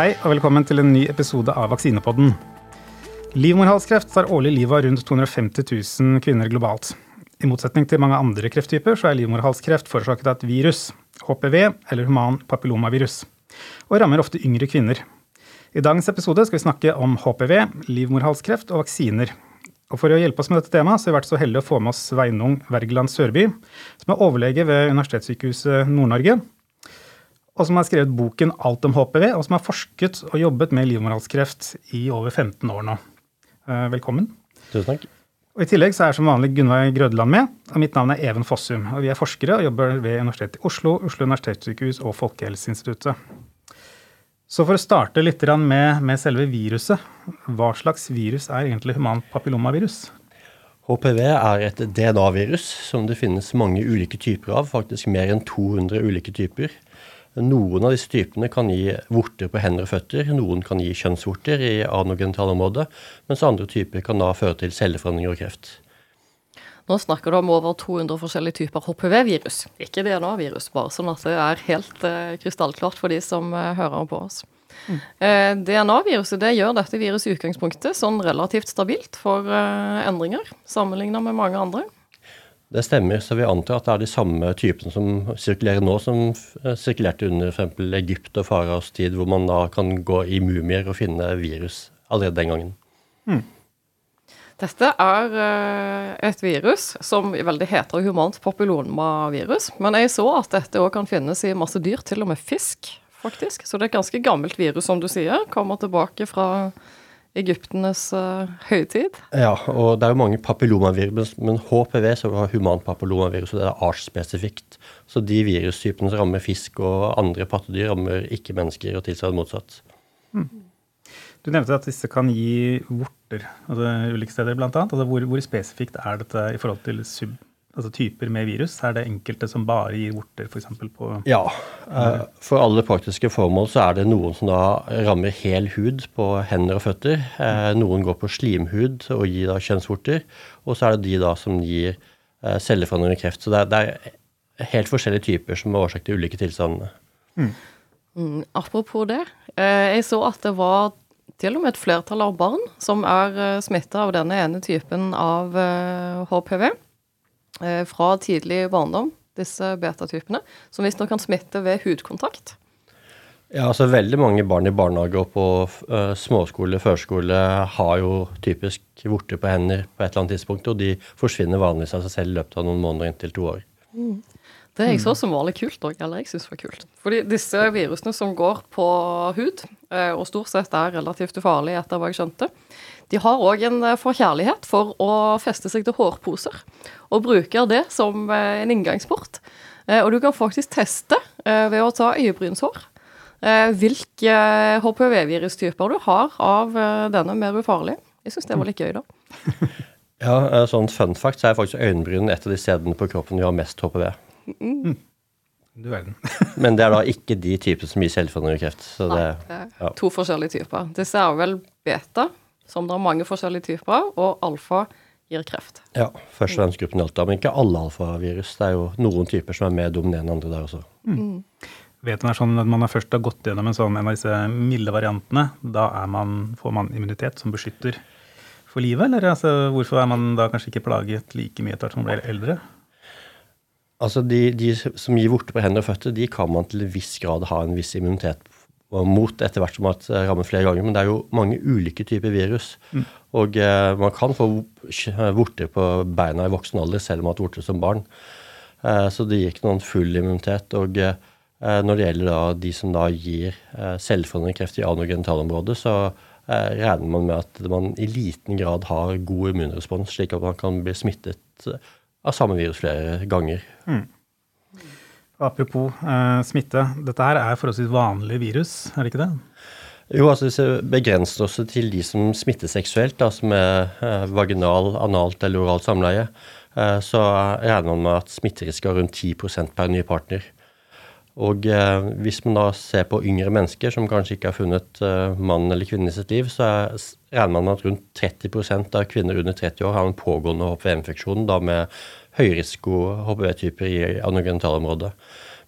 Hei og velkommen til en ny episode av Vaksinepodden. Livmorhalskreft tar årlig livet av rundt 250 000 kvinner globalt. I motsetning til mange andre krefttyper så er livmorhalskreft forårsaket av et virus, HPV eller human papillomavirus, og rammer ofte yngre kvinner. I dagens episode skal vi snakke om HPV, livmorhalskreft og vaksiner. Og For å hjelpe oss med dette temaet så har vi vært så heldige å få med oss Sveinung Wergeland Sørby, som er overlege ved Universitetssykehuset Nord-Norge, og som har skrevet boken 'Alt om HPV', og som har forsket og jobbet med livmorhalskreft i over 15 år nå. Eh, velkommen. Tusen takk. Og I tillegg så er som vanlig Gunveig Grødland med, og mitt navn er Even Fossum. og Vi er forskere og jobber ved Universitetet i Oslo, Oslo universitetssykehus og Folkehelseinstituttet. Så for å starte litt med, med selve viruset. Hva slags virus er egentlig humant papillomavirus? HPV er et DNA-virus som det finnes mange ulike typer av, faktisk mer enn 200 ulike typer. Noen av disse typene kan gi vorter på hender og føtter, noen kan gi kjønnsvorter i anogenitalområdet, mens andre typer kan da føre til celleforandringer og kreft. Nå snakker du om over 200 forskjellige typer HPV-virus, ikke DNA-virus, bare sånn at det er helt uh, krystallklart for de som uh, hører på oss. Mm. Uh, DNA-viruset det gjør dette viruset i utgangspunktet sånn relativt stabilt for endringer, sammenlignet med mange andre. Det stemmer, så vi antar at det er de samme typene som sirkulerer nå, som eh, sirkulerte under f.eks. Egypt og faraos tid, hvor man da kan gå i mumier og finne virus allerede den gangen. Hmm. Dette er uh, et virus som veldig heter humant papillomavirus. Men jeg så at dette òg kan finnes i masse dyr, til og med fisk, faktisk. Så det er et ganske gammelt virus, som du sier. Kommer tilbake fra egyptenes uh, høytid. Ja, og det er jo mange papillomavirus, men HPV, så har human papillomavirus, og det er artsspesifikt. Så de virustypene som rammer fisk og andre pattedyr, rammer ikke mennesker, og tilsvarende motsatt. Mm. Du nevnte at disse kan gi vorter altså ulike steder, bl.a. Altså hvor, hvor spesifikt er dette i forhold til sub altså typer med virus? Er det enkelte som bare gir vorter, f.eks. på Ja. Uh, for alle praktiske formål så er det noen som da rammer hel hud på hender og føtter. Uh, noen går på slimhud og gir da kjønnsvorter. Og så er det de da som gir uh, celleforandrende kreft. Så det er, det er, helt forskjellige typer som er årsak til ulike tilstandene. Mm. Mm, apropos det. jeg så at det var til og med et flertall av barn som er smitta av denne ene typen av HPV. Eh, fra tidlig barndom, disse betatypene, som visstnok kan smitte ved hudkontakt. Ja, altså Veldig mange barn i barnehage og på uh, småskole, førskole har jo typisk vorter på hender på et eller annet tidspunkt, og de forsvinner vanligvis av seg selv i løpet av noen måneder inntil to år. Mm. Det jeg så som var litt kult òg, eller jeg syns var kult. Fordi disse virusene som går på hud, uh, og stort sett er relativt ufarlige etter hva jeg skjønte, de har òg en eh, forkjærlighet for å feste seg til hårposer, og bruker det som eh, en inngangsport. Eh, og du kan faktisk teste ved å ta øyebrynshår hvilke HPV-virustyper du har av denne mer ufarlige. Jeg syns det var litt gøy, da. ja, sånn fun fact så er faktisk øyenbryn et av de stedene på kroppen vi har mest HPV. Mm. Du verden. Men det er da ikke de typer som gir selvfølgelig kreft. Nei, det er ja. to forskjellige typer. Disse er vel beta, som det er mange forskjellige typer av, og alfa gir kreft. Ja, først og fremst gruppen alfa, men ikke alle alfavirus. Det er jo noen typer som er mer dominerende enn andre der også. Mm. Vet man, sånn, Når man først har gått gjennom en sånn en av disse milde variantene, da man, får man immunitet som beskytter for livet? Eller altså, hvorfor er man da kanskje ikke plaget like mye etter hvert som man blir eldre? Altså, de, de, som gir vorter på hender og føtter, de kan man til en viss grad ha en viss immunitet mot etter hvert som har rammet flere ganger. Men det er jo mange ulike typer virus. Mm. Og eh, man kan få vorter på beina i voksen alder selv om man har hatt vorter som barn. Eh, så det gir ikke noen full immunitet. Og eh, når det gjelder da de som da gir eh, selvforandrende kreft i anogenitalområdet, så eh, regner man med at man i liten grad har god immunrespons, slik at man kan bli smittet av samme virus flere ganger. Mm. Apropos eh, smitte. Dette her er forholdsvis vanlig virus, er det ikke det? Jo, altså Hvis vi begrenser oss til de som smitter seksuelt, som er eh, vaginal, analt eller oralt samleie, eh, så regner man med at smitterisiko er rundt 10% per ny partner. Og eh, hvis man da ser på yngre mennesker som kanskje ikke har funnet eh, mann eller kvinne i sitt liv, så er, regner man med at rundt 30% av kvinner under 30 år har en pågående HPV-infeksjon da med høyrisiko HPV-typer i anogenitalområdet.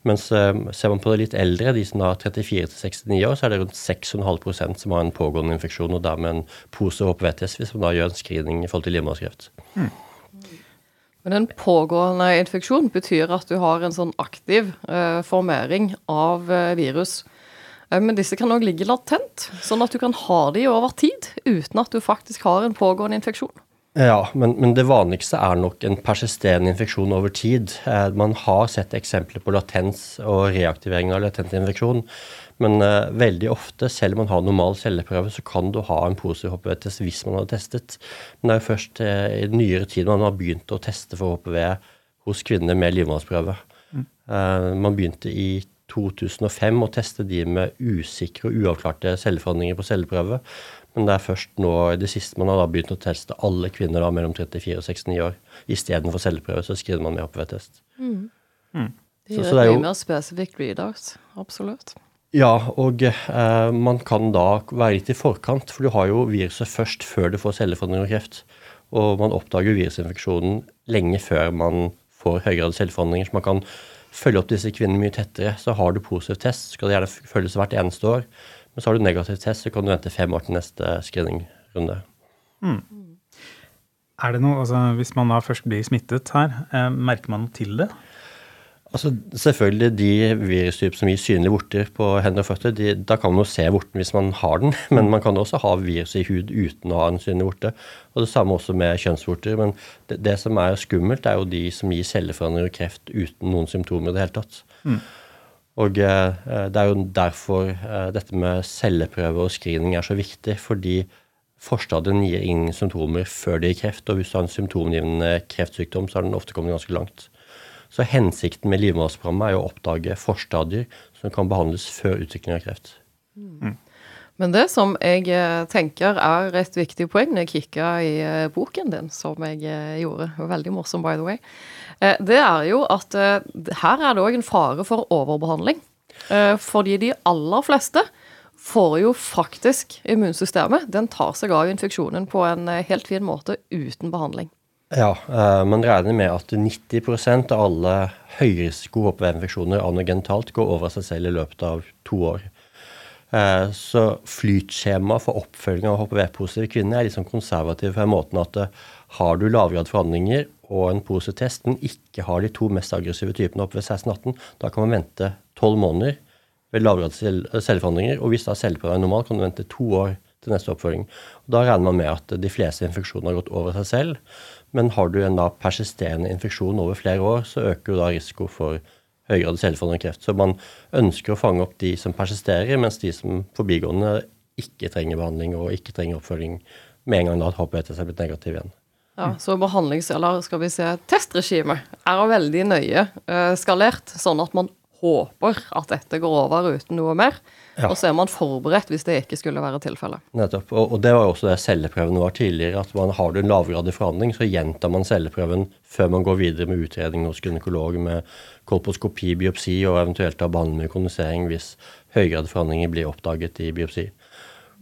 Mens eh, ser man på det litt eldre, de som er 34 69 år, så er det rundt 6,5% som har en pågående infeksjon, og dermed en pose HPV-test hvis man da gjør en screening i forhold til livmorhalskreft. Mm. Men en pågående infeksjon betyr at du har en sånn aktiv eh, formering av eh, virus. Eh, men disse kan òg ligge latent, sånn at du kan ha de over tid uten at du faktisk har en pågående infeksjon. Ja, men, men, det vanligste er nok en persisterende infeksjon over tid. Eh, man har sett eksempler på latens og reaktivering av latent infeksjon. Men eh, veldig ofte, selv om man har normal celleprøve, så kan du ha en positiv HPV-test hvis man har testet. Men det er jo først eh, i nyere tid man har begynt å teste for HPV hos kvinner med livmorhalsprøve. Mm. Uh, man begynte i 2005 å teste de med usikre og uavklarte celleforandringer på celleprøve. Men det er først nå i det siste man har da begynt å teste alle kvinner da, mellom 34 og 69 år. Istedenfor celleprøve så skriver man med HPV-test. Mm. Mm. Det er jo mye mer spesifikt readout. Absolutt. Ja, og eh, man kan da være litt i forkant, for du har jo viruset først før du får celleforandring og kreft. Og man oppdager virusinfeksjonen lenge før man får høygrad celleforandringer. Så man kan følge opp disse kvinnene mye tettere. Så har du positiv test, skal det gjerne følges hvert eneste år. Men så har du negativ test, så kan du vente fem år til neste screeningrunde. Mm. Er det noe, altså Hvis man da først blir smittet her, eh, merker man noe til det? Altså, Selvfølgelig de virustyper som gir synlige vorter på hender og føtter, de, da kan man jo se vorten hvis man har den. Men man kan også ha virus i hud uten å ha en synlig vorte. Og det samme også med kjønnsvorter. Men det, det, som er skummelt, er jo de som gir celleforandringer og kreft uten noen symptomer i det hele tatt. Mm. Og eh, det er jo derfor eh, dette med celleprøve og screening er så viktig. Fordi forstadien gir ingen symptomer før det gir kreft. Og hvis du har en symptomgivende kreftsykdom, så har den ofte kommet ganske langt. Så hensikten med livmorhalsprogrammet er å oppdage forstadier som kan behandles før utvikling av kreft. Mm. Men det som jeg eh, tenker er et viktig poeng når jeg kikka i boken din, som jeg gjorde, veldig morsom by the way, Eh, det er jo at eh, her er det òg en fare for overbehandling. Eh, fordi de aller fleste får jo faktisk immunsystemet. Den tar seg av infeksjonen på en helt fin måte uten behandling. Ja, man regner med at 90% av alle høyrisiko HPV-infeksjoner går over seg selv i løpet av to år. Så flytskjemaet for oppfølging av HPV-positive kvinner er litt sånn konservativ på den måten at har du lavgradsforhandlinger og en positiv men ikke har de to mest aggressive typene oppe ved 16-18, da kan man vente tolv måneder ved lavgrads celleforhandlinger. Og hvis da celleprøven er normal, kan du vente to år til neste oppfølging. Og da regner man med at de fleste infeksjoner har gått over seg selv. Men har du en da persisterende infeksjon over flere år, så øker jo da risiko for høygrad celleforandring kreft. Så man ønsker å fange opp de som persisterer, mens de som forbigående ikke trenger behandling og ikke trenger oppfølging med en gang da HPTS er blitt negativ igjen. Ja, Så behandlings- eller skal vi se, testregimet er veldig nøye uh, skalert, sånn at man håper at dette går over uten noe mer. Ja. Og så er man forberedt hvis det ikke skulle være tilfellet. Nettopp. Og, og, det var jo også det celleprøven var tidligere. at man Har du en lavgradig forandring, så gjentar man celleprøven før man går videre med utredning hos gynekolog med kolposkopi, biopsi og eventuelt da behandling med kondensering hvis høygradig forandringer blir oppdaget i biopsi.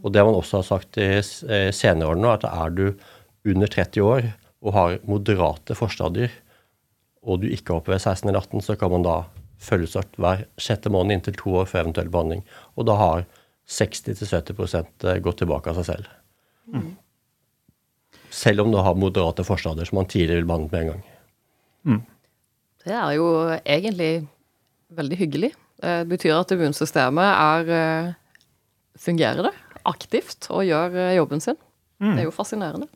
Og det man også har sagt i senere år nå, at er du under 30 år og har moderate forstadier, og du ikke hopper ved 16 eller 18, så kan man da følges opp hver sjette måned inntil to år for eventuell behandling. Og da har 60-70 eh, gått tilbake av seg selv. Mm. Selv om du har moderate forstadier som man tidligere vil behandle med en gang. Mm. Det er jo egentlig veldig hyggelig. Det betyr at immunsystemet er eh, fungerer det aktivt og gjør eh, jobben sin. Mm. Det er jo fascinerende.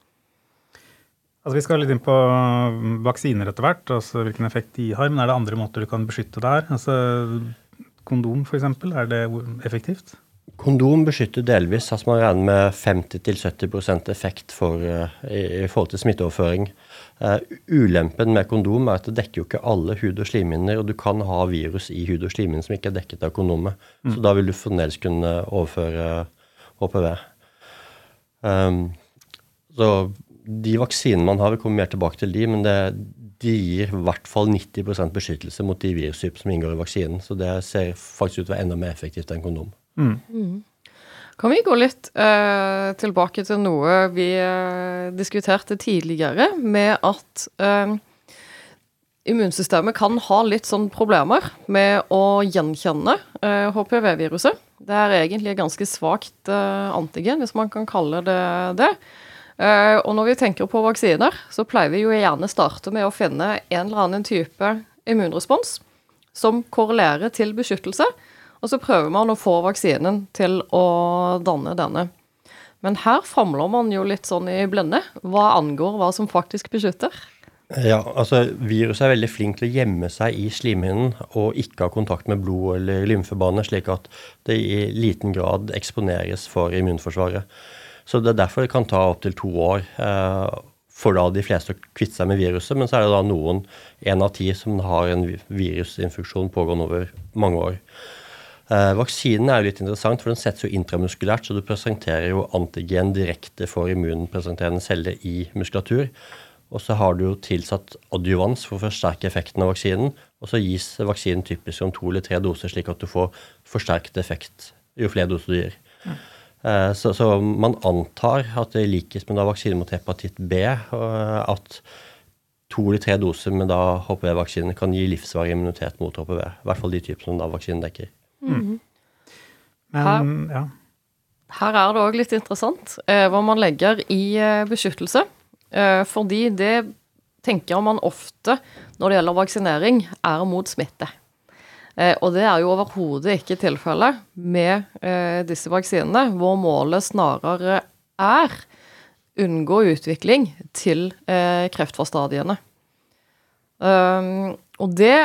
Altså, vi skal litt inn på mm, vaksiner etter hvert, altså hvilken effekt de har. Men er det andre måter du kan beskytte der? Altså, kondom f.eks., er det effektivt? Kondom beskytter delvis. altså Man regner med 50-70% effekt for, uh, i, i, forhold til smitteoverføring. Uh, ulempen med kondom er at det dekker jo ikke alle hud- og slimhinner, og du kan ha virus i hud- og slimhinner som ikke er dekket av kondomet. Mm. Så da vil du fremdeles kunne overføre HPV. Um, så de vaksinene man har, vi kommer mer tilbake til de, men det, de gir i hvert fall 90% beskyttelse mot de virustyper som inngår i vaksinen. Så det ser faktisk ut til å være enda mer effektivt enn kondom. Mm. Mm. Kan vi gå litt uh, tilbake til noe vi uh, diskuterte tidligere, med at uh, immunsystemet kan ha litt sånn problemer med å gjenkjenne eh, HPV-viruset. Det er egentlig et ganske svakt eh, antigen, hvis man kan kalle det det. Eh, og når vi tenker på vaksiner, så pleier vi jo gjerne starte med å finne en eller annen type immunrespons som korrelerer til beskyttelse, og så prøver man å få vaksinen til å danne denne. Men her famler man jo litt sånn i blinde hva angår hva som faktisk beskytter. Ja, altså Viruset er veldig flink til å gjemme seg i slimhinnen og ikke ha kontakt med blod eller lymfebane, slik at det i liten grad eksponeres for immunforsvaret. Så Det er derfor det kan ta opptil to år eh, for da de fleste å kvitte seg med viruset. Men så er det da noen, én av ti, som har en virusinfeksjon pågående over mange år. Eh, vaksinen er jo litt interessant, for den settes jo intramuskulært, så du presenterer jo antigen direkte for immunpresenterende celler i muskulatur. Og så har du jo tilsatt adjuvans for å forsterke effekten av vaksinen. Og så gis vaksinen typisk om to eller tre doser, slik at du får forsterket effekt jo flere doser du gir. Mm. Så, så, man antar at det likes med da vaksine mot hepatitt B, at to eller tre doser med da HPV-vaksine kan gi livsvarig immunitet mot HPV. I hvert fall de typene som da vaksinen dekker. Mm. Men, her, ja. her, er det òg litt interessant eh, hva man legger i eh, beskyttelse. Eh, fordi det tenker man ofte når det gjelder vaksinering, er mot smitte. Eh, og det er jo overhodet ikke tilfellet med eh, disse vaksinene, hvor målet snarere er unngå utvikling til kreftforstadiene. Og det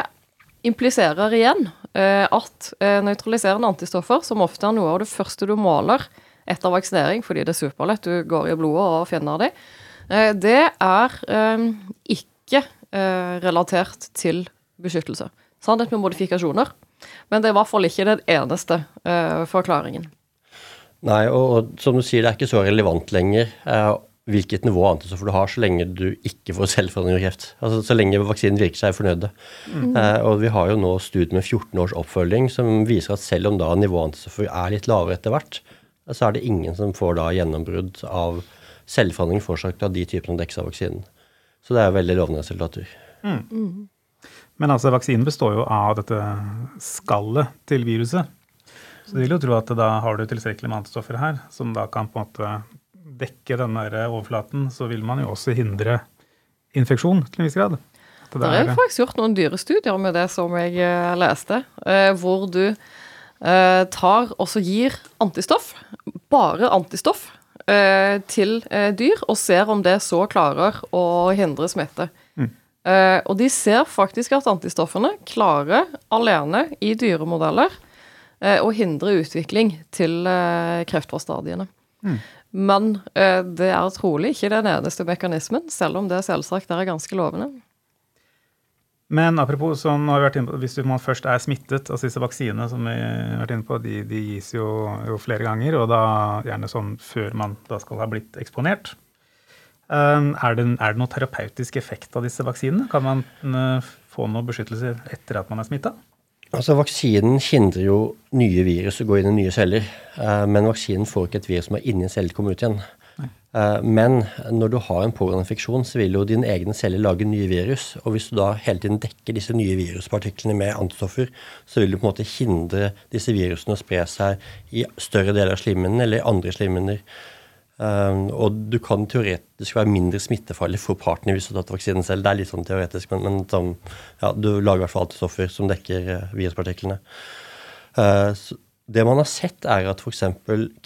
impliserer igjen at nøytraliserende antistoffer, som ofte er noe av det første du måler etter vaksinering, fordi det er superlett, du går i blodet og finner Eh, det er ehm, ikke eh, relatert til beskyttelse. Sannhet med modifikasjoner. Men det er i hvert fall ikke den eneste uh, forklaringen. Nei, og, som du sier, det er ikke så relevant lenger hvilket nivå av antistoffer du har, så lenge du ikke får selvforandring og kreft. Altså, så lenge vaksinen virker, seg fornøyde. Mm. Uh, og vi har jo nå studier med 14 års oppfølging som viser at selv om da nivået av antistoffer er litt lavere etter hvert, så er det ingen som får da gjennombrudd av selvforandring forårsaket av de typene av av vaksinen. Så det er veldig lovende resultater. Mm. Men altså, vaksinen består jo av dette skallet til viruset. Så du vil jo tro at da har du tilstrekkelig med antistoffer her, som da kan på en måte dekke denne overflaten. Så vil man jo også hindre infeksjon til en viss grad. Det, det er faktisk gjort noen dyrestudier med det som jeg eh, leste, eh, hvor du eh, tar og så gir antistoff, bare antistoff, til dyr og ser om det så klarer å hindre smitte. Eh, og de ser faktisk at antistoffene klarer alene i dyremodeller å hindre utvikling til kreftforstadiene. Mm. Men det er trolig ikke den eneste mekanismen, selv om det selvsagt er ganske lovende. Men apropos, sånn har vi vært inne på, hvis man først er smittet, altså disse vaksinene som vi har vært inne på, de, de gis jo, jo, flere ganger, og da gjerne sånn før man da skal ha blitt eksponert. Um, er, det, er det noe terapeutisk effekt av disse vaksinene? Kan man uh, få noe beskyttelse etter at man er smitta? Altså, Vaksinen hindrer jo nye virus å gå inn i nye celler, uh, men vaksinen får ikke et virus som er inni en celle, komme ut igjen. Eh, men når du har en pågående infeksjon, så vil jo dine egne celler lage nye virus. Og hvis du da hele tiden dekker disse nye viruspartiklene med antistoffer, så vil du på en måte hindre disse virusene å spre seg i større deler av slimhinnen eller andre slimhinner. Um, og du kan teoretisk være mindre smittefarlig for partner hvis du har tatt vaksinen selv. Det er litt sånn teoretisk, men, men sånn, ja, du lager i hvert fall antistoffer som dekker uh, viruspartiklene. Uh, det man har sett, er at f.eks.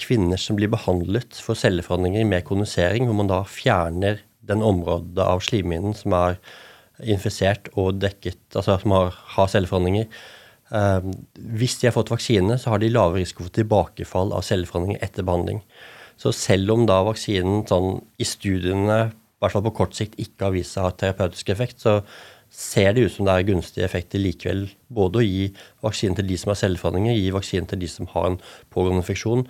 kvinner som blir behandlet for celleforandringer med kondensering, hvor man da fjerner den området av slimhinnen som er infisert og dekket, altså som har, har celleforandringer eh, Hvis de har fått vaksine, så har de lavere risiko for tilbakefall av celleforandringer etter behandling. Så selv om da vaksinen sånn, i studiene, i hvert fall på kort sikt, ikke har vist seg å ha terapeutisk effekt, så ser det ut som det er gunstige effekter likevel. Både å gi vaksinen til de som har celleforandringer, gi vaksinen til de som har en pågående infeksjon.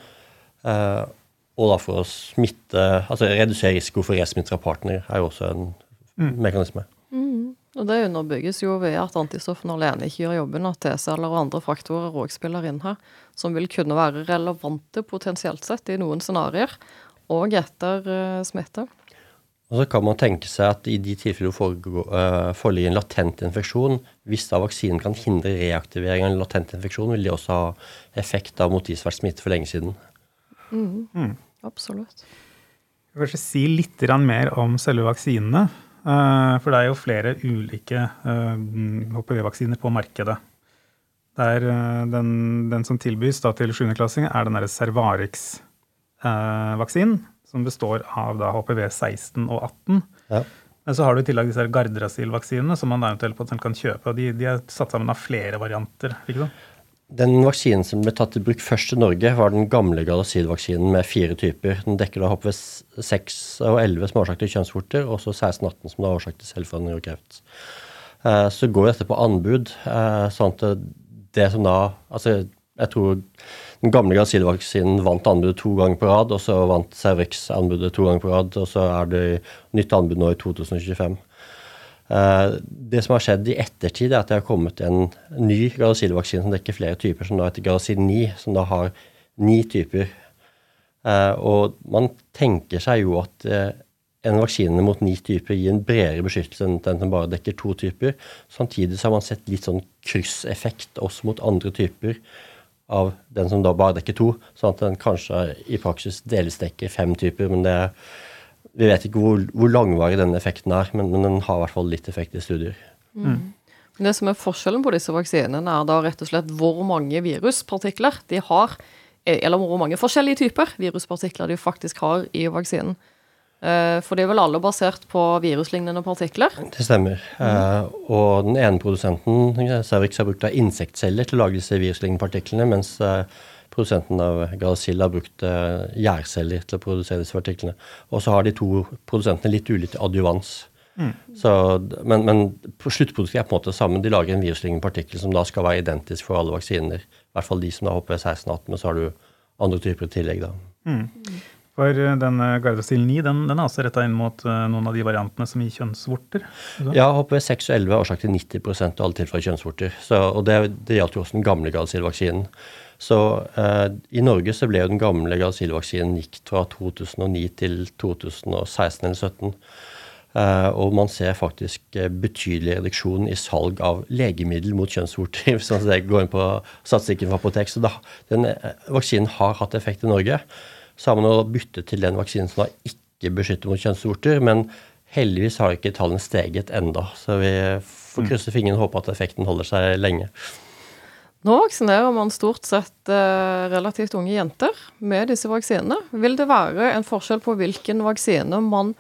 Eh, og da for å smitte, altså redusere risiko for resmitte av partner er jo også en mm. mekanisme. Mm. Og Det underbygges jo ved at antistoffene alene ikke gjør jobben, at T-celler og andre faktorer òg spiller inn her, som vil kunne være relevante potensielt sett i noen scenarioer, og etter uh, smitte. Og så kan man tenke seg at i de tilfeller hvor det foreligger en latent infeksjon, hvis da vaksinen kan hindre reaktivering av en latent infeksjon, vil de også ha effekt av mot de som har vært smittet for lenge siden. Mm. Mm. Absolutt. Jeg vil kanskje si litt mer om selve vaksinene. For det er jo flere ulike HPV-vaksiner på markedet. Der den, den, som tilbys da til 7.-klassing, er den Cervarix-vaksinen som består av da HPV 16 og 18. Ja. Men så har du i tillegg disse Gardrasil-vaksinene, som man eventuelt kan kjøpe. og de, de, er satt sammen av flere varianter. ikke sant? Den vaksinen som ble tatt i bruk først i Norge, var den gamle Gardasil-vaksinen med fire typer. Den dekker da HPV 6 og 11 som er årsak til kjønnsvorter, og så 16-18 som er årsak til selvforandring og kreft. Eh, så går dette på anbud. Eh, sånn at det som da Altså, jeg tror den gamle Gardasil-vaksinen vant anbudet to ganger på rad, og så vant Cervix anbudet to ganger på rad, og så er det nytt anbud nå i 2025. Eh, det som har skjedd i ettertid, er at det har kommet en ny Gardasil-vaksine som dekker flere typer, som da heter Gardasil 9, som da har ni typer. Eh, og man tenker seg jo at eh, en vaksine mot ni typer gir en bredere beskyttelse enn den som bare dekker to typer. Samtidig så har man sett litt sånn krysseffekt også mot andre typer av den som da bare dekker to, sånn at den kanskje i praksis delvis dekker fem typer. men det vi vet ikke hvor, hvor langvarig denne effekten er, men, men, den har i hvert fall litt effekt i studier. Mm. Det som er Forskjellen på disse vaksinene er da rett og slett hvor mange viruspartikler de har, eller hvor mange forskjellige typer viruspartikler de faktisk har i vaksinen. Eh, for de er vel alle basert på viruslignende partikler? Det stemmer. Mm. Og den ene produsenten Cervix har brukt av insektceller til å lage disse viruslignende partiklene, mens eh, produsenten av Gardasil har brukt gjærceller til å produsere disse partiklene. Og så har de to produsentene litt ulikt adjuvans. Mm. Så, men, men sluttproduktet er på en måte sammen. De lager en viruslignende partikkel som da skal være identisk for alle vaksiner. I hvert fall de som da hopper 16-18, men så har du andre typer tillegg, da. Mm. For eh, den Gardasil 9 den, den er også retta inn mot uh, noen av de variantene som gir kjønnsvorter? Ja, HPV 6 og 11 er årsak til 90% av alle tilfeller kjønnsvorter. Så, og det, det gjaldt jo også den gamle Gardasil-vaksinen. Så eh, i Norge så ble jo den gamle Gardasil-vaksinen gitt fra 2009 til 2016 eller 2017. Eh, og man ser faktisk betydelig reduksjon i salg av legemiddel mot kjønnsvorter. hvis man går inn på statistikken for apotek. Så da, den vaksinen har hatt effekt i Norge. Så har man nå byttet til den vaksinen som da ikke beskytter mot kjønnsvorter. Men heldigvis har ikke tallene steget enda, så vi får mm. krysse fingrene og håpe at effekten holder seg lenge. Nå vaksinerer man stort sett eh, relativt unge jenter med disse vaksinene. Vil det være en forskjell på hvilken vaksine man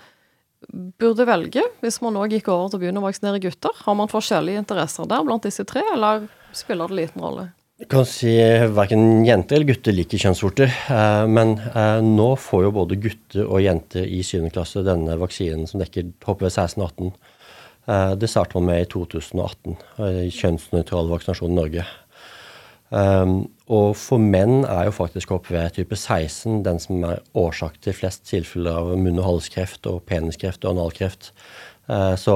burde velge, hvis man nå gikk over til å begynne å vaksinere gutter? Har man forskjellige interesser der blant disse tre, eller spiller det liten rolle? Jeg kan si Verken jenter eller gutter liker kjønnsvorter. Eh, men eh, nå får jo både gutter og jenter i 7. klasse denne vaksinen som dekker HPV 16 og 18. Eh, det startet man med i 2018, i kjønnsnøytral vaksinasjon i Norge. Og for menn er jo faktisk HPV type 16 den som er årsak til flest tilfeller av munn- og halskreft og peniskreft og analkreft. Så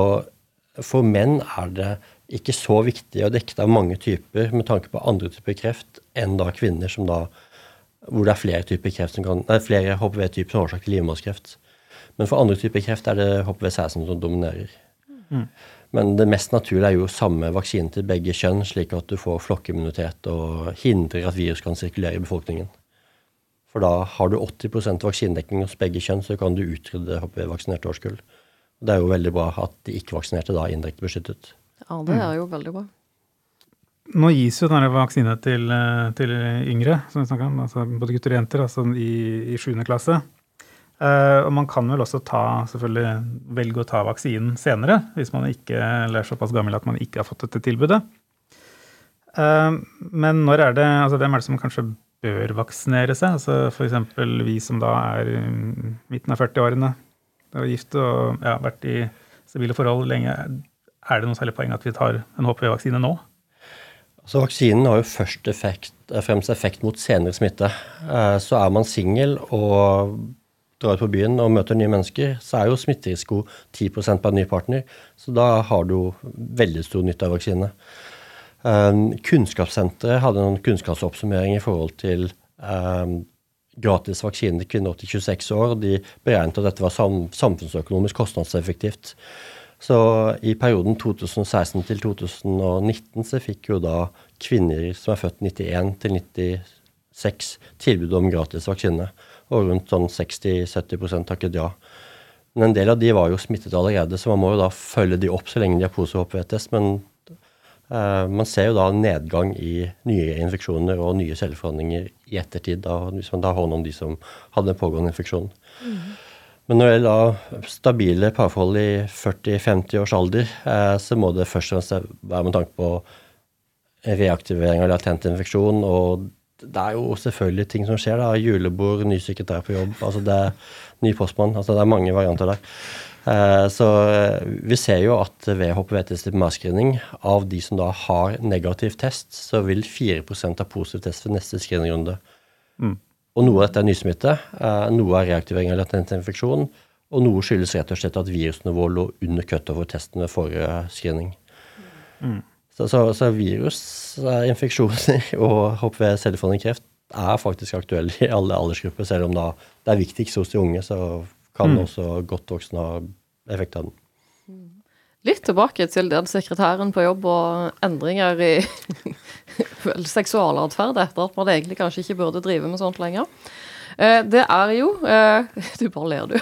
for menn er det ikke så viktig å dekke av mange typer med tanke på andre typer kreft enn da kvinner som da hvor det er flere flere HPV-typer som årsak til livmorskreft. Men for andre typer kreft er det HPV-16 som dominerer. Mm. Men det mest naturlige er jo samme vaksine til begge kjønn, slik at du får flokkimmunitet og hindrer at virus kan sirkulere i befolkningen. For da har du 80 vaksinedekning hos begge kjønn, så kan du utrydde HPV-vaksinerte årskull. Det er jo veldig bra at de ikke-vaksinerte da er indirekte beskyttet. Ja, det er jo veldig bra. Nå gis jo denne vaksine til, eh, til yngre, som vi om, altså både gutter og jenter, altså i, i 7. klasse. Uh, og man kan vel også ta, selvfølgelig velge å ta vaksinen senere, hvis man ikke er såpass gammel at man ikke har fått dette tilbudet. Uh, men når er det, altså hvem er det som kanskje bør vaksinere seg? Altså F.eks. vi som da er i midten av 40-årene, og gift og ja, vært i stabile forhold lenge. Er det noe særlig poeng at vi tar en HPV-vaksine nå? Så vaksinen har jo først effekt, eh, fremst effekt mot senere smitte. Eh, så er man singel og drar ut på byen og møter nye mennesker, så er jo smitterisiko 10 på en ny partner. Så da har du veldig stor nytte av vaksine. Um, kunnskapssenteret hadde noen kunnskapsoppsummering i forhold til gratis vaksine til kvinner opp til 26 år. De beregnet at dette var sam samfunnsøkonomisk kostnadseffektivt. Så i perioden 2016 til 2019 så fikk jo da kvinner som er født 91 til 96 tilbud om gratis vaksine. Og rundt sånn 60-70% takket ja. Men en del av de var jo smittet allerede, så man må jo da følge de opp så lenge de har positiv HPV-test. Men eh, man ser jo da nedgang i nye infeksjoner og nye celleforandringer i ettertid, da, hvis man da hånd om de som hadde en pågående infeksjon. Mm. Men når det gjelder stabile parforhold i 40-50 års alder, uh, så må det først og fremst være med tanke på reaktivering av latent infeksjon og det er jo selvfølgelig ting som skjer. da, Julebord, ny sekretær på jobb, altså det ny postmann. altså Det er mange varianter der. Eh, så eh, vi ser jo at ved HPV-test-screening, av de som da har negativ test, så vil 4% ha positiv test ved neste screeningrunde. Mm. Og noe av dette er nysmitte, eh, noe er reaktivering av latent infeksjon, og noe skyldes rett og slett at virusnivået lå under cutover-testen ved forrige screening. Mm. Så, så, så virusinfeksjoner og HPV-celleforandring kreft er faktisk aktuelle i alle aldersgrupper, selv om da det er viktigst hos de unge, så kan mm. også godt voksne ha effekt av den. Litt tilbake til den sekretæren på jobb og endringer i seksualatferd etter at man egentlig kanskje ikke burde drive med sånt lenger. Eh, det er jo eh, Du bare ler, du.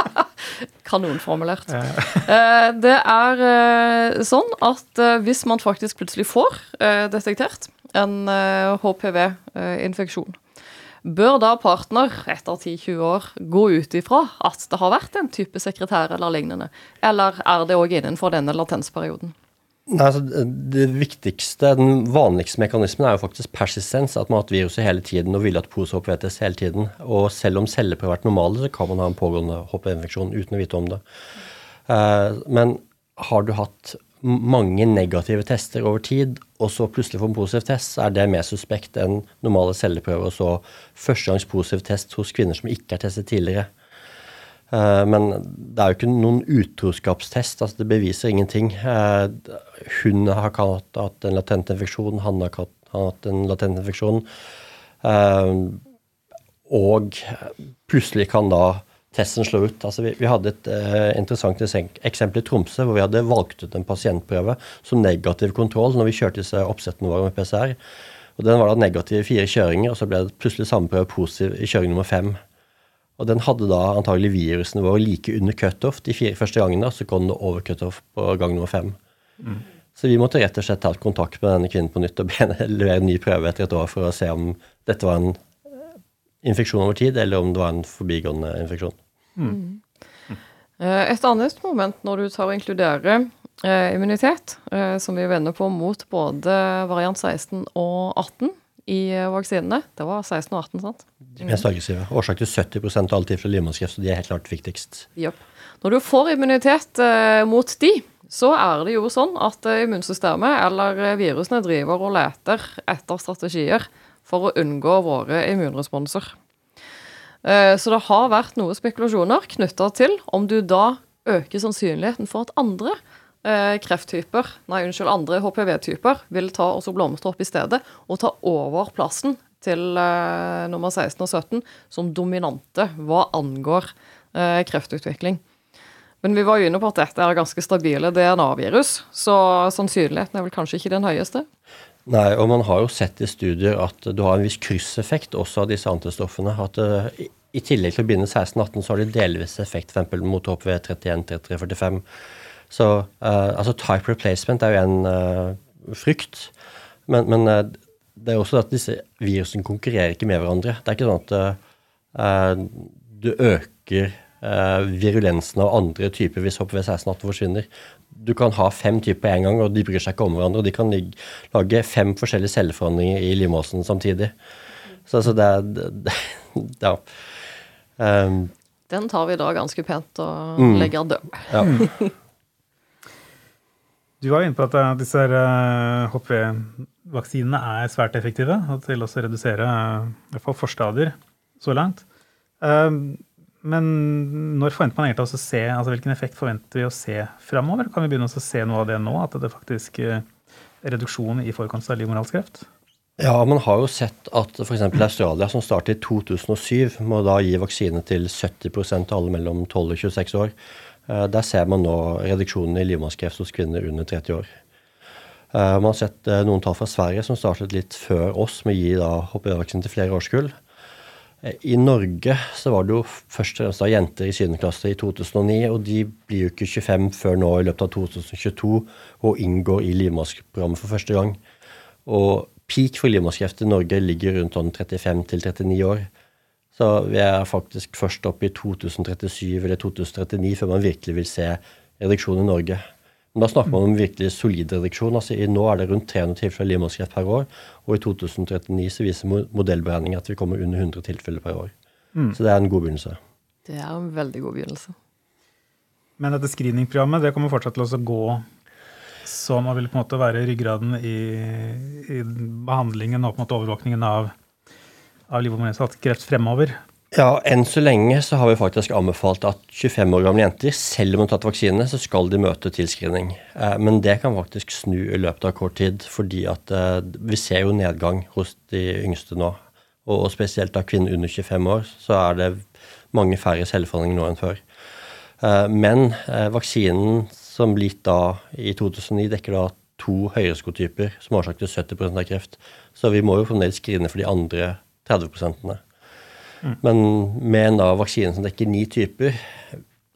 Kanonformulert. Eh, det er sånn at hvis man faktisk plutselig får detektert en HPV-infeksjon, bør da partner etter 10-20 år gå ut ifra at det har vært en type sekretær eller lignende? Eller er det òg innenfor denne latensperioden? Nei, altså, det viktigste, Den vanligste mekanismen er jo faktisk persistens. At man har hatt viruset hele tiden og ville at pose oppvetes hele tiden. Og selv om celleprøver har vært normale, så kan man ha en pågående HPV-infeksjon uten å vite om det. Uh, men har du hatt mange negative tester over tid, og så plutselig får en positiv test, så er det mer suspekt enn normale celleprøver og så førstegangs positiv test hos kvinner som ikke er testet tidligere. Eh, men det er jo ikke noen utroskapstest. altså Det beviser ingenting. Eh, hun har hatt en latent infeksjon, han har hatt en latent infeksjon. Eh, og plutselig kan da testen slå ut. Altså vi, hadde et interessant eksempel i Tromsø hvor vi hadde valgt ut en pasientprøve som negativ kontroll når vi kjørte disse oppsettene våre med PCR. Og Den var da negativ i fire kjøringer, og så ble det plutselig samme prøve positiv i kjøring nummer fem. Og den hadde da antagelig virusene våre like under cutoff de fire første gangene, så kom det over cutoff på gang nummer fem. Mm. Så vi måtte rett og slett ta kontakt med denne kvinnen på nytt og levere en ny prøve etter et år for å se om dette var en eh, infeksjon over tid, eller om det var en forbigående infeksjon. Mm. Mm. Et annet moment når du tar og inkluderer eh, immunitet, eh, som vi vender på mot både variant 16 og 18, i eh, vaksinene. Det var 16 og 18, sant? De mest aggressive. Årsak til 70 av alle tilfeller livmorskreft, så de er helt klart viktigst. Yep. Når du får immunitet eh, mot de, så er det jo sånn at eh, immunsystemet eller eh, virusene driver og leter etter strategier for å unngå våre immunresponser. Eh, så det har vært noen spekulasjoner knytta til om du da øker sannsynligheten for at andre krefttyper, nei, unnskyld, andre HPV-typer vil ta også blomstre opp i stedet og ta over plassen til eh, nummer 16 og 17 som dominante hva angår eh, kreftutvikling. Men vi var jo inne på at dette er ganske stabile DNA-virus, så sannsynligheten er vel kanskje ikke den høyeste? Nei, og man har jo sett i studier at du har en viss krysseffekt også av disse antistoffene. At uh, i tillegg til å binde 16-18, så har de delvis effekt f.eks. mot HPV 31, 33, 45. Så uh, altså type replacement er jo en uh, frykt. Men, men uh, det er også at disse virusene konkurrerer ikke med hverandre. Det er ikke sånn at du øker virulensen av andre typer hvis HPV1618 forsvinner. Du kan ha fem typer en gang, og de bryr seg ikke om hverandre. og De kan lage fem forskjellige celleforandringer i livmåsen samtidig. Så altså, det er det, Ja. Um, Den tar vi da ganske pent og mm, legger død. Ja. Du var jo inne på at eh, disse HPV-vaksinene eh, er svært effektive og til å redusere eh, i hvert fall forstadier så langt. Men når forventer man egentlig å se, altså hvilken effekt forventer vi å se framover? Kan vi begynne å se noe av det nå? At det faktisk er reduksjon i forekomst av livmorhalskreft? Ja, man har jo sett at f.eks. Australia, som startet i 2007, må da gi vaksine til 70% av alle mellom 12 og 26 år. Eh, der ser man nå reduksjonen i livmorskreft hos kvinner under 30 år. Eh, man har sett eh, noen tall fra Sverige som startet litt før oss med å gi HPV-vaksine til flere årskull. I Norge så var det jo først og fremst da jenter i 7. klasse i 2009, og de blir jo ikke 25 før nå i løpet av 2022 og inngår i livmorsprogrammet for første gang. Og peak for livmorskreft i Norge ligger rundt 35 39 år. Så vi er faktisk først oppe i 2037 eller 2039 før man virkelig vil se reduksjon i Norge. Men da snakker man om virkelig solid reduksjon. altså Nå er det rundt 300 tilfeller livmorskreft per år, og i 2039 så viser modellberegninger at vi kommer under 100 tilfeller per år. Mm. Så det er en god begynnelse. Det er en veldig god begynnelse. Men dette screeningprogrammet det kommer fortsatt til å gå som vil på en måte være ryggraden i, i behandlingen og på en måte overvåkningen av, av livmorhalskreft fremover? Ja, enn så lenge så har vi faktisk anbefalt at 25 år gamle jenter, selv om de har tatt vaksine, så skal de møte til screening. men det kan faktisk snu i løpet av kort tid, fordi at eh, vi ser jo nedgang hos de yngste nå. Og spesielt av kvinner under 25 år, så er det mange færre celleforandringer nå enn før. Eh, men vaksinen som ble gitt da i 2009, dekker da to høyreskotyper som årsak til 70% av kreft. Så vi må jo fremdeles skrine for de andre 30 -ene. mm. Men med en da vaksine som dekker ni typer,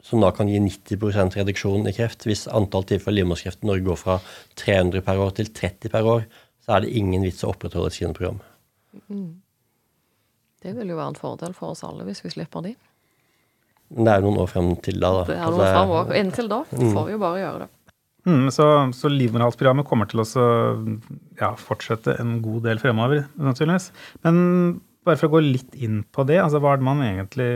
som da kan gi 90% reduksjon i kreft Hvis antall tilfeller livmorskreft i Norge går fra 300 per år til 30 per år, så er det ingen vits å opprettholde et kinoprogram. Mm. Det vil jo være en fordel for oss alle hvis vi slipper de. Men det er noen år frem til da. da. Det er noen år frem òg. Inntil da mm. får vi jo bare gjøre det. Mm, så, så livmorhalsprogrammet kommer til å ja, fortsette en god del fremover, sannsynligvis. Men bare for å gå litt inn på det, altså hva er det man egentlig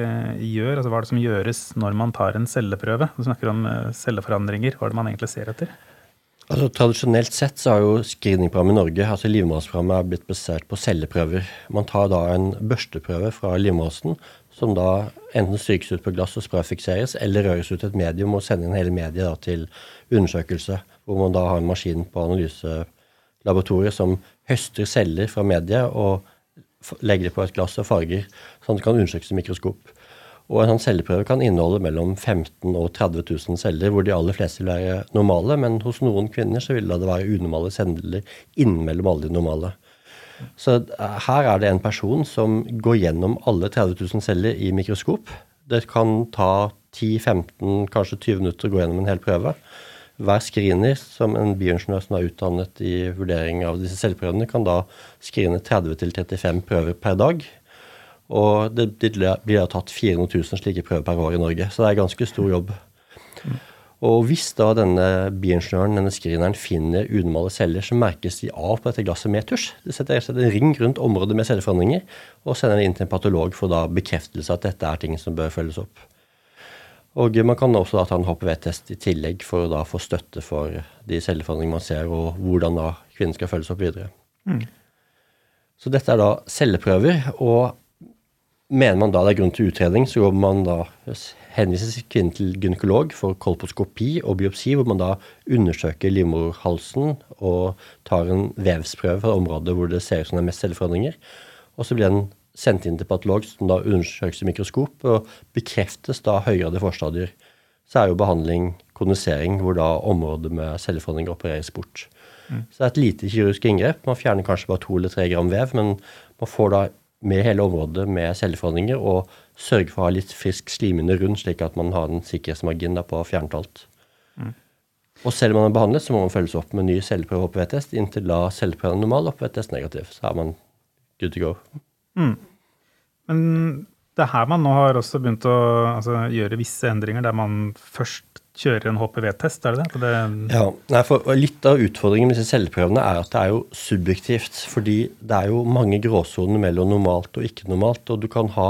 gjør? Altså hva er det som gjøres når man tar en celleprøve? Du snakker om eh, celleforandringer. Hva er det man egentlig ser etter? Altså Tradisjonelt sett så har jo screeningprogrammet i Norge, altså livmorhalsprogrammet, blitt basert på celleprøver. Man tar da en børsteprøve fra livmorhalsen som da enten strykes ut på glass og sprayfikseres, eller røres ut et medium og sender inn hele mediet til undersøkelse, hvor man da har en maskin på analyselaboratoriet som høster celler fra mediet og legger det på et glass og farger, sånn at det kan undersøkes i mikroskop. Og en sånn celleprøve kan inneholde mellom 15 og 30 000 celler, hvor de aller fleste vil være normale, men hos noen kvinner så vil det være unormale celler innimellom alle de normale. Så eh, her er det en person som går gjennom alle 30 000 celler i mikroskop. Det kan ta 10-15, kanskje 20 minutter å gå gjennom en hel prøve. Hver screener, som en bioingeniør som er utdannet i vurdering av disse celleprøvene, kan da skrine 30-35 prøver per dag. Og det blir da tatt 400 000 slike prøver per år i Norge. Så det er ganske stor jobb. Og hvis da denne bioingeniøren, denne screeneren, finner unormale celler, så merkes de av på dette glasset med tusj. Det setter en ring rundt området med celleforandringer og sender det inn til en patolog for da bekreftelse at dette er ting som bør følges opp. Og man kan også da ta en HPV-test i tillegg for å da få støtte for de celleforandringene man ser, og hvordan da kvinnen skal følges opp videre. Mm. Så dette er da celleprøver. og Mener man da det er grunn til utredning, så går man da henvises kvinnen til gynekolog for kolposkopi og biopsi, hvor man da undersøker livmorhalsen og tar en vevsprøve fra området hvor det ser ut som det er mest celleforandringer. Og så blir den sendt inn til patolog, som da undersøkes i mikroskop, og bekreftes da høyere forstadier. Så er jo behandling kondisering, hvor da området med celleforandringer opereres bort. Mm. Så det er et lite kirurgisk inngrep. Man fjerner kanskje bare to eller tre gram vev, men man får da med hele området med celleforandringer og sørger for å ha litt frisk slimhinne rundt, slik at man har en sikkerhetsmargin på å fjerne alt. Mm. Og selv om man er behandlet, så må man følges opp med ny celleprøve og HPV-test inntil da celleprøven er normal og HPV-test negativ. Så er man good to go. Mm. Men det er her man nå har også begynt å altså, gjøre visse endringer, der man først kjører en HPV-test, er det det? det ja, nei, Litt av utfordringen med disse celleprøvene er at det er jo subjektivt. Fordi det er jo mange gråsoner mellom normalt og ikke normalt. Og du kan ha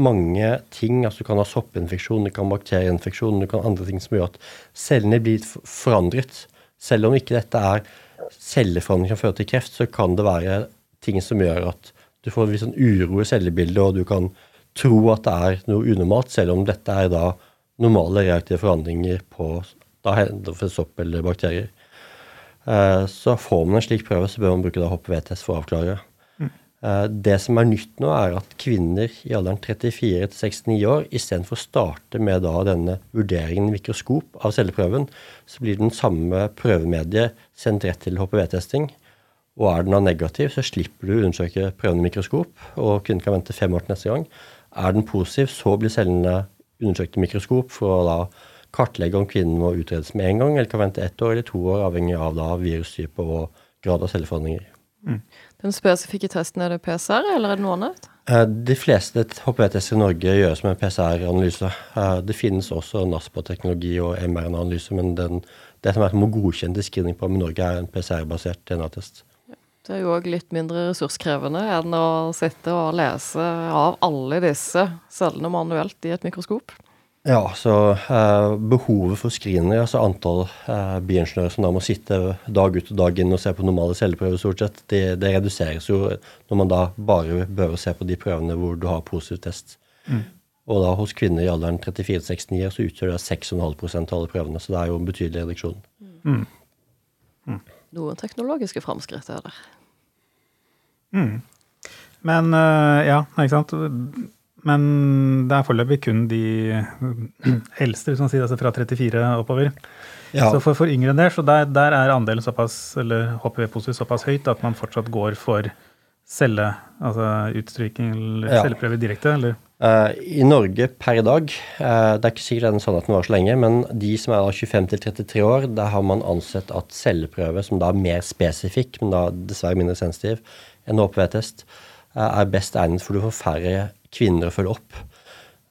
mange ting. altså Du kan ha soppinfeksjon, du kan ha bakterieinfeksjon, du kan ha andre ting som gjør at cellene blir forandret. Selv om ikke dette er celleforandring som fører til kreft, så kan det være ting som gjør at du får en viss sånn uro i cellebildet, og du kan tro at det er noe unormalt, selv om dette er da normale reaktive forandringer på da sopp eller bakterier. Eh, så får man en slik prøve, så bør man bruke HPV-test for å avklare. Eh, det som er nytt nå, er at kvinner i alderen 34 69 år istedenfor å starte med denne vurderingen i mikroskop av celleprøven, så blir den samme prøvemediet sendt rett til HPV-testing. Og er den da negativ, så slipper du å undersøke prøvende i mikroskop, og kvinnen kan vente fem år til neste gang. Er den positiv, så blir cellene undersøkt i mikroskop for å da kartlegge om kvinnen må utredes med en gang, eller kan vente ett år eller to år, avhengig av da virustype og grad av celleforandringer. Mm. Den spesifikke testen, er det PCR, eller er det noe annet? Eh, de fleste HPV-tester i Norge gjøres med PCR-analyse. Eh, det finnes også NASPA-teknologi og MRNA-analyse, men den, det som er godkjent godkjenne screening på i Norge, er en PCR-basert DNA-test. Det er jo òg litt mindre ressurskrevende enn å sitte og lese av alle disse cellene manuelt i et mikroskop. Ja, så eh, behovet for screener, altså antall eh, bioingeniører som da må sitte dag ut og dag inn og se på normale celleprøver, stort sett, det, det, reduseres jo når man da bare bør se på de prøvene hvor du har positiv test. Mm. Og da hos kvinner i alderen 34-69 så utgjør det 6,5 av alle prøvene, så det er jo en betydelig reduksjon. Mm. Mm. Noen teknologiske framskritt er der. Mm. Men uh, ja, ikke sant. Men det er foreløpig kun de eldste, hvis man sier, altså fra 34 oppover. Ja. Så for, for, yngre enn det, så der, der er andelen såpass, eller HPV-positiv såpass høyt at man fortsatt går for celle, altså utstryking eller ja. celleprøve direkte, eller? Uh, I Norge per i dag, uh, det er ikke sikkert den sånn den var så lenge, men de som er 25 33 år, der har man ansett at celleprøve, som da er mer spesifikk, men da dessverre mindre sensitiv enn HPV-test, uh, eh, er best egnet for du får færre kvinner å følge opp.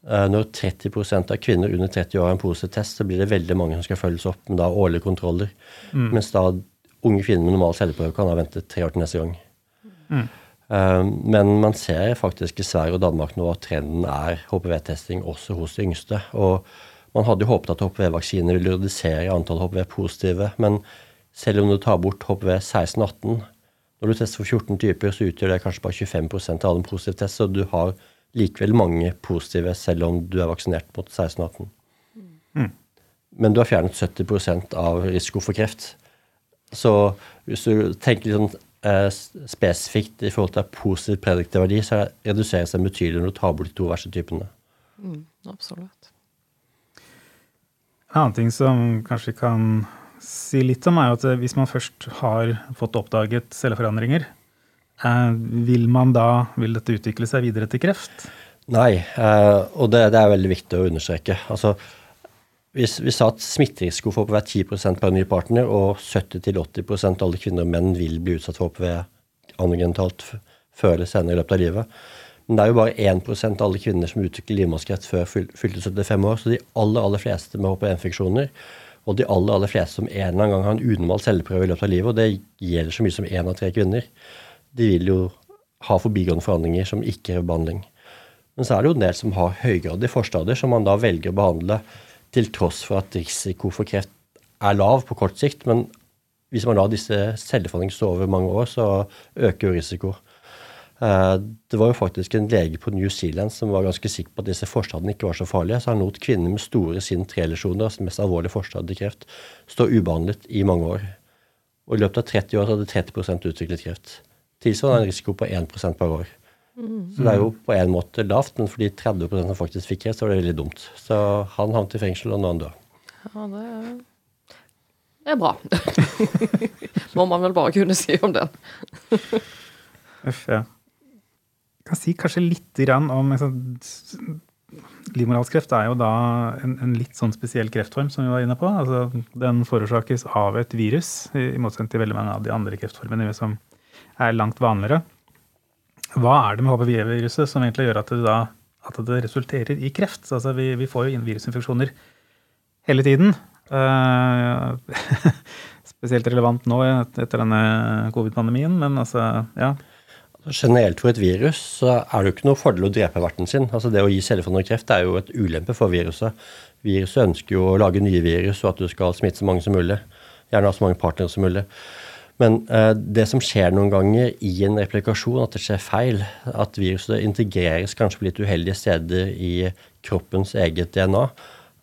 Når 30% av kvinner under 30 år har en positiv test, så blir det veldig mange som skal følges opp med da årlige kontroller. Mm. Mens da unge kvinner med normal celleprøve kan da vente tre år til neste gang. Mm. Uh, men man ser faktisk i Sverige og Danmark nå at trenden er HPV-testing også hos de yngste. Og man hadde jo håpet at HPV-vaksiner ville redusere antall HPV-positive. Men selv om du tar bort HPV 16-18, når du tester for 14 typer, så utgjør det kanskje bare 25% av alle positive test, så du har likevel mange positive selv om du er vaksinert mot 16-18. Mm. Men du har fjernet 70% av risiko for kreft. Så hvis du tenker litt sånn eh, spesifikt i forhold til positiv prediktiv verdi, så reduseres den betydelig når du tar bort de to verste typene. Mm, absolutt. En annen ting som kanskje kan si litt om, er at hvis man først har fått oppdaget celleforandringer, Eh, vil man da, vil dette utvikle seg videre til kreft? Nei, eh, og det, det er veldig viktig å understreke. Altså, hvis vi sa at smitterisiko for HPV er 10% per ny partner, og 70-80 av alle kvinner og menn vil bli utsatt for HPV anogenitalt før eller senere i løpet av livet. Men det er jo bare 1% av alle kvinner som utvikler livmorhalskreft før fylte 75 år. Så de aller, aller fleste med HPV-infeksjoner, og de aller, aller fleste som en eller annen gang har en unormal celleprøve i løpet av livet, og det gjelder så mye som én av tre kvinner, de vil jo ha forbigående forandringer som ikke krever behandling. Men så er det jo en del som har høygradige forstadier, som man da velger å behandle til tross for at risiko for kreft er lav på kort sikt. Men hvis man lar disse celleforandringene stå over mange år, så øker jo risiko. Eh, det var jo faktisk en lege på New Zealand som var ganske sikker på at disse forstadiene ikke var så farlige. Så han lot kvinner med store sinn 3-lesjoner, altså mest alvorlige forstadier kreft, stå ubehandlet i mange år. Og i løpet av 30 år hadde 30 utviklet kreft. Tilsvarende en risiko på 1% per år. Mm. Så det er jo på en måte lavt, men for de 30 som faktisk fikk kreft, så var det veldig dumt. Så han havnet i fengsel, og nå er han død. Ja, det er bra. Må man vel bare kunne si om den. Uff, ja. Jeg kan si kanskje litt om liksom, Livmorhalskreft er jo da en, en, litt sånn spesiell kreftform, som vi var inne på. Altså, den forårsakes av et virus, i motsetning til veldig mange av de andre kreftformene som er langt vanligere. Hva er det med HPV-viruset som egentlig gjør at det, da, at det resulterer i kreft? Altså, vi, vi, får jo virusinfeksjoner hele tiden. Uh, spesielt relevant nå etter denne covid-pandemien, men altså, ja. Generelt for et virus så er det jo ikke noe fordel å drepe verten sin. Altså Det å gi celleforandret kreft er jo et ulempe for viruset. Viruset ønsker jo å lage nye virus og at du skal smitte så mange som mulig. Gjerne ha så mange partnere som mulig. Men uh, det som skjer noen ganger i en replikasjon, at det skjer feil, at viruset integreres kanskje på litt uheldige steder i kroppens eget DNA,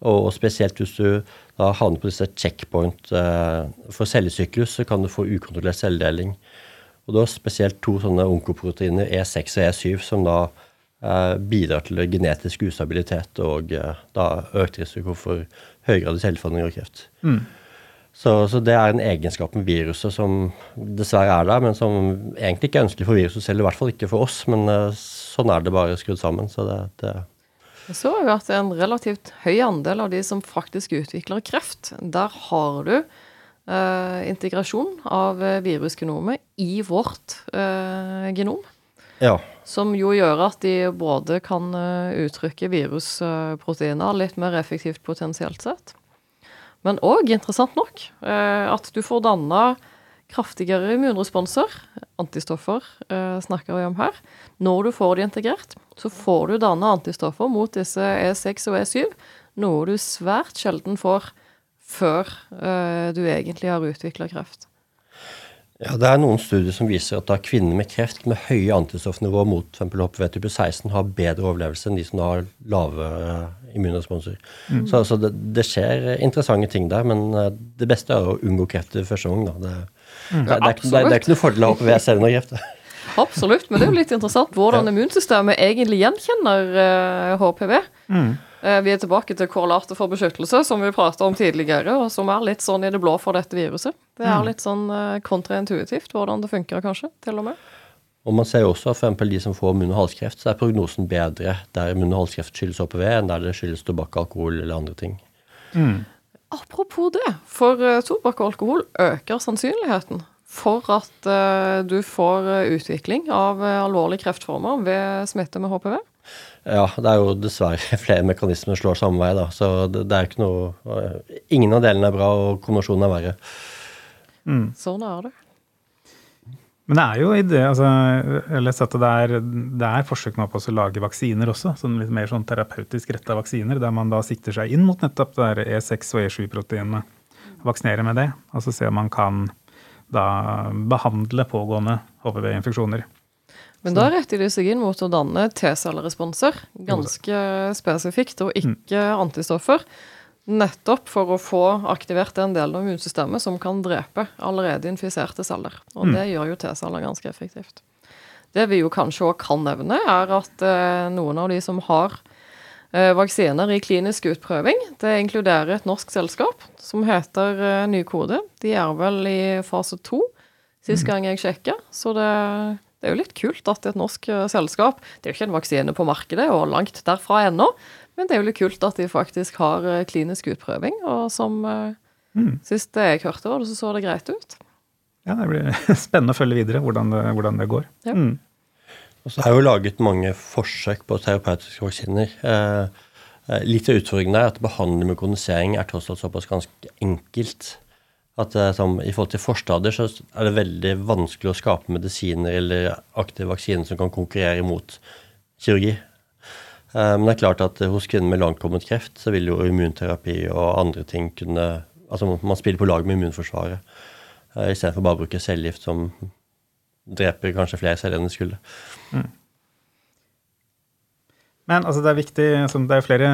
og, spesielt hvis du da havner på disse checkpoint uh, for cellesyklus, så kan du få ukontrollert celledeling. Og da spesielt to sånne onkoproteiner, E6 og E7, som da eh, bidrar til genetisk ustabilitet og eh, da økt risiko for høygradig celleforandring og kreft. Mm. Så, så, det er en egenskap med viruset som dessverre er der, men som egentlig ikke er ønskelig for viruset selv, i hvert fall ikke for oss. Men uh, sånn er det bare skrudd sammen. Så det, det Jeg så jo at det en relativt høy andel av de som faktisk utvikler kreft. Der har du eh, integrasjon av virusgenomet i vårt eh, genom. Ja. Som jo gjør at de både kan uttrykke virusproteiner litt mer effektivt potensielt sett. Men òg, interessant nok, eh, at du får danna kraftigere immunresponser, antistoffer eh, snakker vi om her. Når du får de integrert, så får du danna antistoffer mot disse E6 og E7, noe du svært sjelden får før eh, du egentlig har utvikla kreft. Ja, Det er noen studier som viser at da kvinner med kreft med høye antistoffnivå mot HPV type 16 har bedre overlevelse enn de som har lave eh, immunresponser. Mm. Så, altså, det, det, skjer interessante ting der, men eh, det beste er å unngå kreft i første gang. Det, mm. det, er, det, er ikke noe fordel av HPV selv når kreft. Absolutt, men det er jo litt interessant hvordan immunsystemet egentlig gjenkjenner uh, HPV. Mm. Uh, vi er tilbake til korrelater for beskyttelse, som vi prata om tidligere, og som er litt sånn i det blå for dette viruset. Det er mm. litt sånn uh, kontraintuitivt hvordan det funker, kanskje, til og med. Og man ser jo også at for de som får munn- og halskreft, så er prognosen bedre der munn- og halskreft skyldes HPV, enn der det skyldes tobakk, alkohol eller andre ting. Mm. Apropos det, for tobakk og alkohol øker sannsynligheten for at uh, du får eh, utvikling av alvorlige kreftformer ved smitte med HPV? Ja, det er jo dessverre flere mekanismer slår samme vei, da. Så det, det er ikke noe Ingen av delene er bra, og kombinasjonen er verre. Mm. Sånn er det. Men det er jo i det, altså, jeg har at det er, det er forsøk nå på å lage vaksiner også. sånn litt mer sånn terapeutisk retta vaksiner, der man da sikter seg inn mot nettopp det E6 og E7-proteinene. Vaksinere med det, og så se om man kan da behandle pågående HPV-infeksjoner. Men da retter de seg inn mot å danne T-celleresponser, ganske spesifikt, og ikke antistoffer. Nettopp for å få aktivert den delen av immunsystemet som kan drepe allerede infiserte celler. Og det mm. gjør jo T-celler ganske effektivt. Det vi jo kanskje òg kan nevne, er at eh, noen av de som har Eh, vaksiner i klinisk utprøving. Det inkluderer et norsk selskap som heter eh, Nykode. De er vel i fase to, sist mm. gang jeg sjekka. Så det, det, er jo litt kult at et norsk eh, selskap Det er jo ikke en vaksine på markedet, og langt derfra ennå, men det er jo litt kult at de faktisk har klinisk utprøving. Og som mm. sist jeg hørte, var det så så det greit ut. Ja, det blir spennende å følge videre hvordan det, hvordan det går. Ja. Mm. Og så er jo laget mange forsøk på terapeutiske vaksiner. Eh, eh, litt av utfordringen er at behandling med kondensering er tross alt såpass ganske enkelt. At eh, som, I forhold til forstadier så er det veldig vanskelig å skape medisiner eller aktive vaksiner som kan konkurrere mot kirurgi. Men det er klart at hos kvinner med langtkommet kreft så vil jo immunterapi og andre ting kunne Altså man spiller på lag med immunforsvaret istedenfor bare å bruke cellegift som dreper kanskje flere celler enn det skulle. Mm. Men altså, det er viktig, altså, det er flere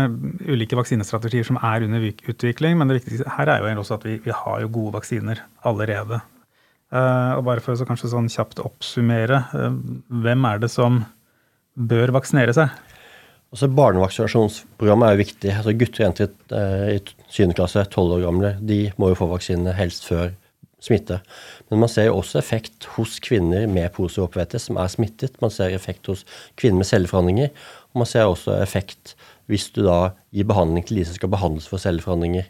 ulike vaksinestrategier som er under utvikling. Men det viktigste her er jo også at vi, vi har jo gode vaksiner allerede. Uh, og bare for å kanskje sånn kjapt oppsummere, uh, hvem er det som bør vaksinere seg? Altså Barnevaksinasjonsprogrammet er viktig. Altså Gutter og jenter uh, i 7. klasse, 12 år gamle, de må jo få vaksinene helst før smitte. Men man ser jo også effekt hos kvinner med positiv som er smittet. Man ser effekt hos kvinner med celleforandringer. Og man ser også effekt hvis du da gir behandling til de som skal behandles for celleforandringer.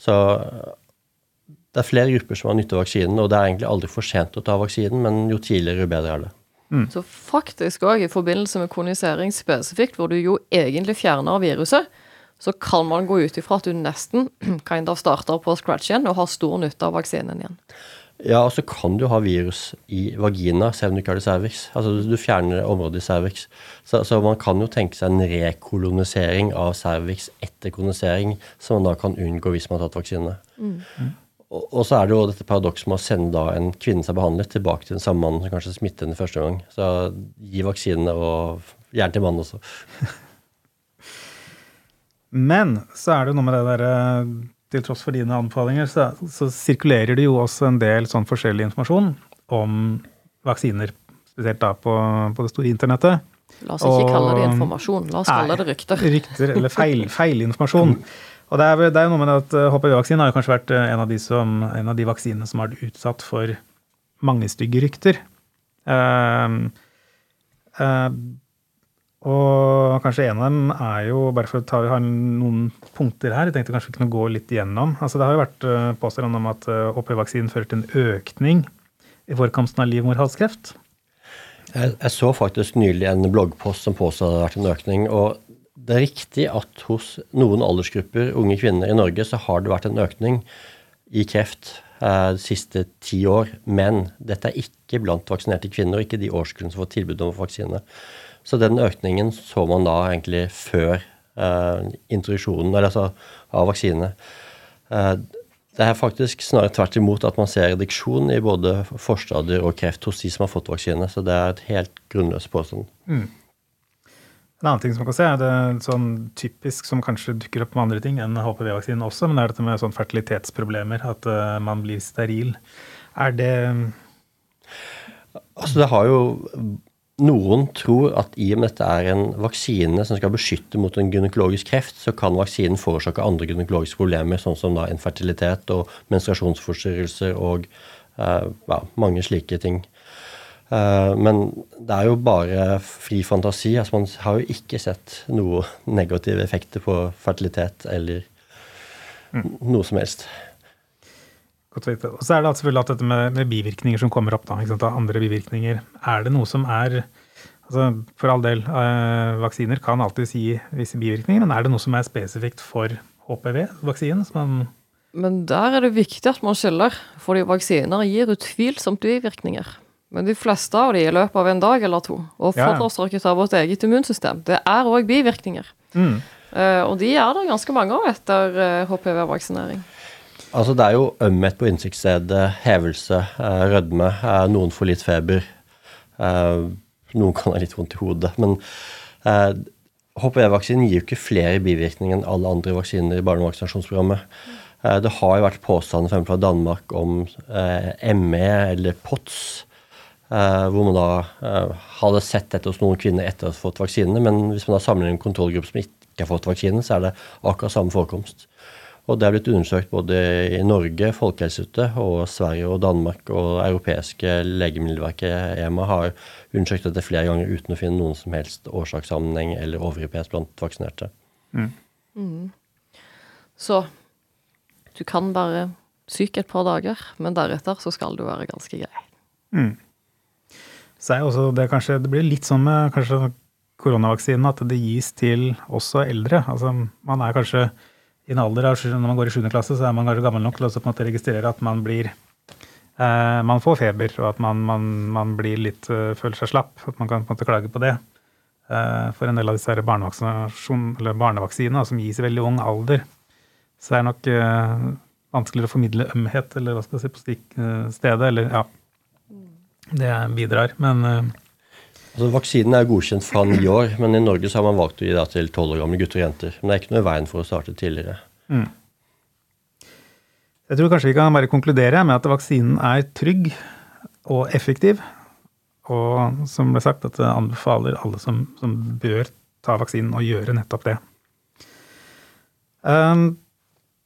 Så det er flere grupper som har nytte av vaksinen, og det er egentlig aldri for sent å ta vaksinen, men jo tidligere, jo bedre er det. Mm. Så faktisk òg i forbindelse med kondisering spesifikt, hvor du jo egentlig fjerner viruset, så kan man gå ut ifra at du nesten kind of starter på scratch igjen og har stor nytte av vaksinen igjen. Ja, og så kan du ha virus i vagina selv om du ikke har det i cervix. Altså du fjerner området i cervix. Så, så, man kan jo tenke seg en rekolonisering av cervix etter kolonisering, som man da kan unngå hvis man har tatt vaksine. Mm. Og, og, så er det jo dette paradokset med å sende da en kvinne som er behandlet, tilbake til den samme mannen som kanskje smittet henne første gang. Så gi vaksinene, og gjerne til mannen også. Men så er det jo noe med det derre Til tross for dine anbefalinger, så, så, sirkulerer det jo også en del sånn forskjellig informasjon om vaksiner, spesielt da på, på det store internettet. La oss ikke Og- kalle det informasjon, la oss kalle det rykter. Rykter eller feil, feilinformasjon. Og det er, det er noe med at eh, HPV-vaksinen har jo kanskje vært eh, en av de, som, en av de vaksinene som har vært utsatt for mange stygge rykter. Uh, eh, og kanskje en av dem er jo, bare for å ta, vi har noen punkter her, jeg tenkte kanskje vi kunne gå litt gjennom. Altså Det har jo vært uh, påstand om at eh, HPV-vaksinen fører til en økning i forekomsten av livmorhalskreft. Jeg, jeg så faktisk nylig en bloggpost som påstod det hadde vært en økning. og det er riktig at hos noen aldersgrupper, unge kvinner i Norge, så har det vært en økning i kreft eh, de siste ti år. Men dette er ikke blant vaksinerte kvinner, og ikke de årskullene som får tilbud om vaksine. Så den økningen så man da egentlig før eh, introduksjonen eller altså, av vaksinene. Eh, det er faktisk snarere tvert imot at man ser reduksjon i både forstadier og kreft hos de som har fått vaksine. Så det er et helt grunnløst påstand. En annen ting som man kan se, er det sånn typisk som kanskje dukker opp med andre ting enn HPV-vaksinen også, men det er dette med sånn fertilitetsproblemer, at uh, man blir steril. Er det Altså det har jo Noen tror at i og med dette er en vaksine som skal beskytte mot en gynekologisk kreft, så kan vaksinen forårsake andre gynekologiske problemer, sånn som da infertilitet og menstruasjonsforstyrrelser og uh, ja, mange slike ting. Uh, men det er jo bare fri fantasi. altså Man har jo ikke sett noen negative effekter på fertilitet eller noe som helst. Godt å vite. Og så er det selvfølgelig at dette med, med bivirkninger som kommer opp, da, ikke sant, andre bivirkninger. Er det noe som er altså For all del, øh, vaksiner kan alltid si visse bivirkninger, men er det noe som er spesifikt for HPV-vaksinen? som man Men der er det viktig at man skiller, fordi vaksiner gir utvilsomt bivirkninger. Men de fleste av de i løpet av en dag eller to, og forårsaket av vårt eget immunsystem, det er òg bivirkninger. mm. Uh, og de er det ganske mange av etter eh, HPV-vaksinering. Altså Det er jo ømhet på innsiktsstedet, hevelse, eh, rødme. Eh, noen får litt feber. Eh, noen kan ha litt vondt i hodet. Men HPV-vaksinen gir jo ikke flere bivirkninger enn alle andre vaksiner i barnevaksinasjonsprogrammet. Det har jo vært påstander eksempel fra Danmark om ME eller POTS. Eh, hvor man da eh, hadde sett dette hos noen kvinner etter å ha fått vaksinene. Men hvis man da sammenligner en kontrollgruppe som ikke har fått vaksinen, så er det akkurat samme forekomst. Og det er blitt undersøkt både i Norge, Folkehelseinstituttet, og Sverige og Danmark og europeiske legemiddelverket EMA har undersøkt dette flere ganger uten å finne noen som helst årsakssammenheng eller overhyppighet blant vaksinerte. Så du kan være syk et par dager, men deretter så skal du være ganske grei. Så er også det kanskje Det blir litt sånn med kanskje koronavaksinen at det gis til også eldre. Altså man er kanskje i en alder av Når man går i 7. klasse, så er man kanskje gammel nok til å registrere at man blir eh, Man får feber, og at man, man, man blir litt uh, føler seg slapp. At man kan på en måte klage på det. Eh, for en del av disse barnevaksinene som gis i veldig ung alder, så er det nok uh, vanskeligere å formidle ømhet eller hva skal jeg si, på stedet. Eller ja, det bidrar. Men Altså, vaksinen er godkjent fra ni år, men i Norge så har man valgt å gi det til tolv år gamle gutter og jenter. Men det er ikke noe i veien for å starte tidligere. Jeg tror kanskje vi kan bare konkludere med at vaksinen er trygg og effektiv. Og som ble sagt, at det anbefaler alle som, som bør ta vaksinen, å gjøre nettopp det. Um,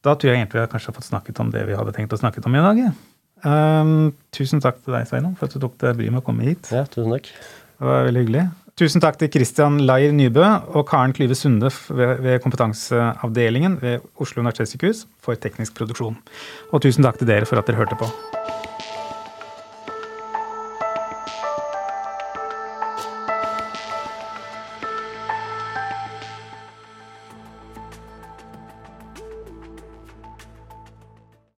da tror jeg egentlig vi har kanskje fått snakket om det vi hadde tenkt å snakke om i dag. Um, tusen takk til deg, Sveinung, for at du tok deg bryet med å komme hit. Ja, tusen takk. Det var veldig hyggelig. Tusen takk til Christian Leier Nybø og Karen Klyve Sunde ved kompetanseavdelingen ved Oslo universitetssykehus for teknisk produksjon. Og tusen takk til dere for at dere hørte på.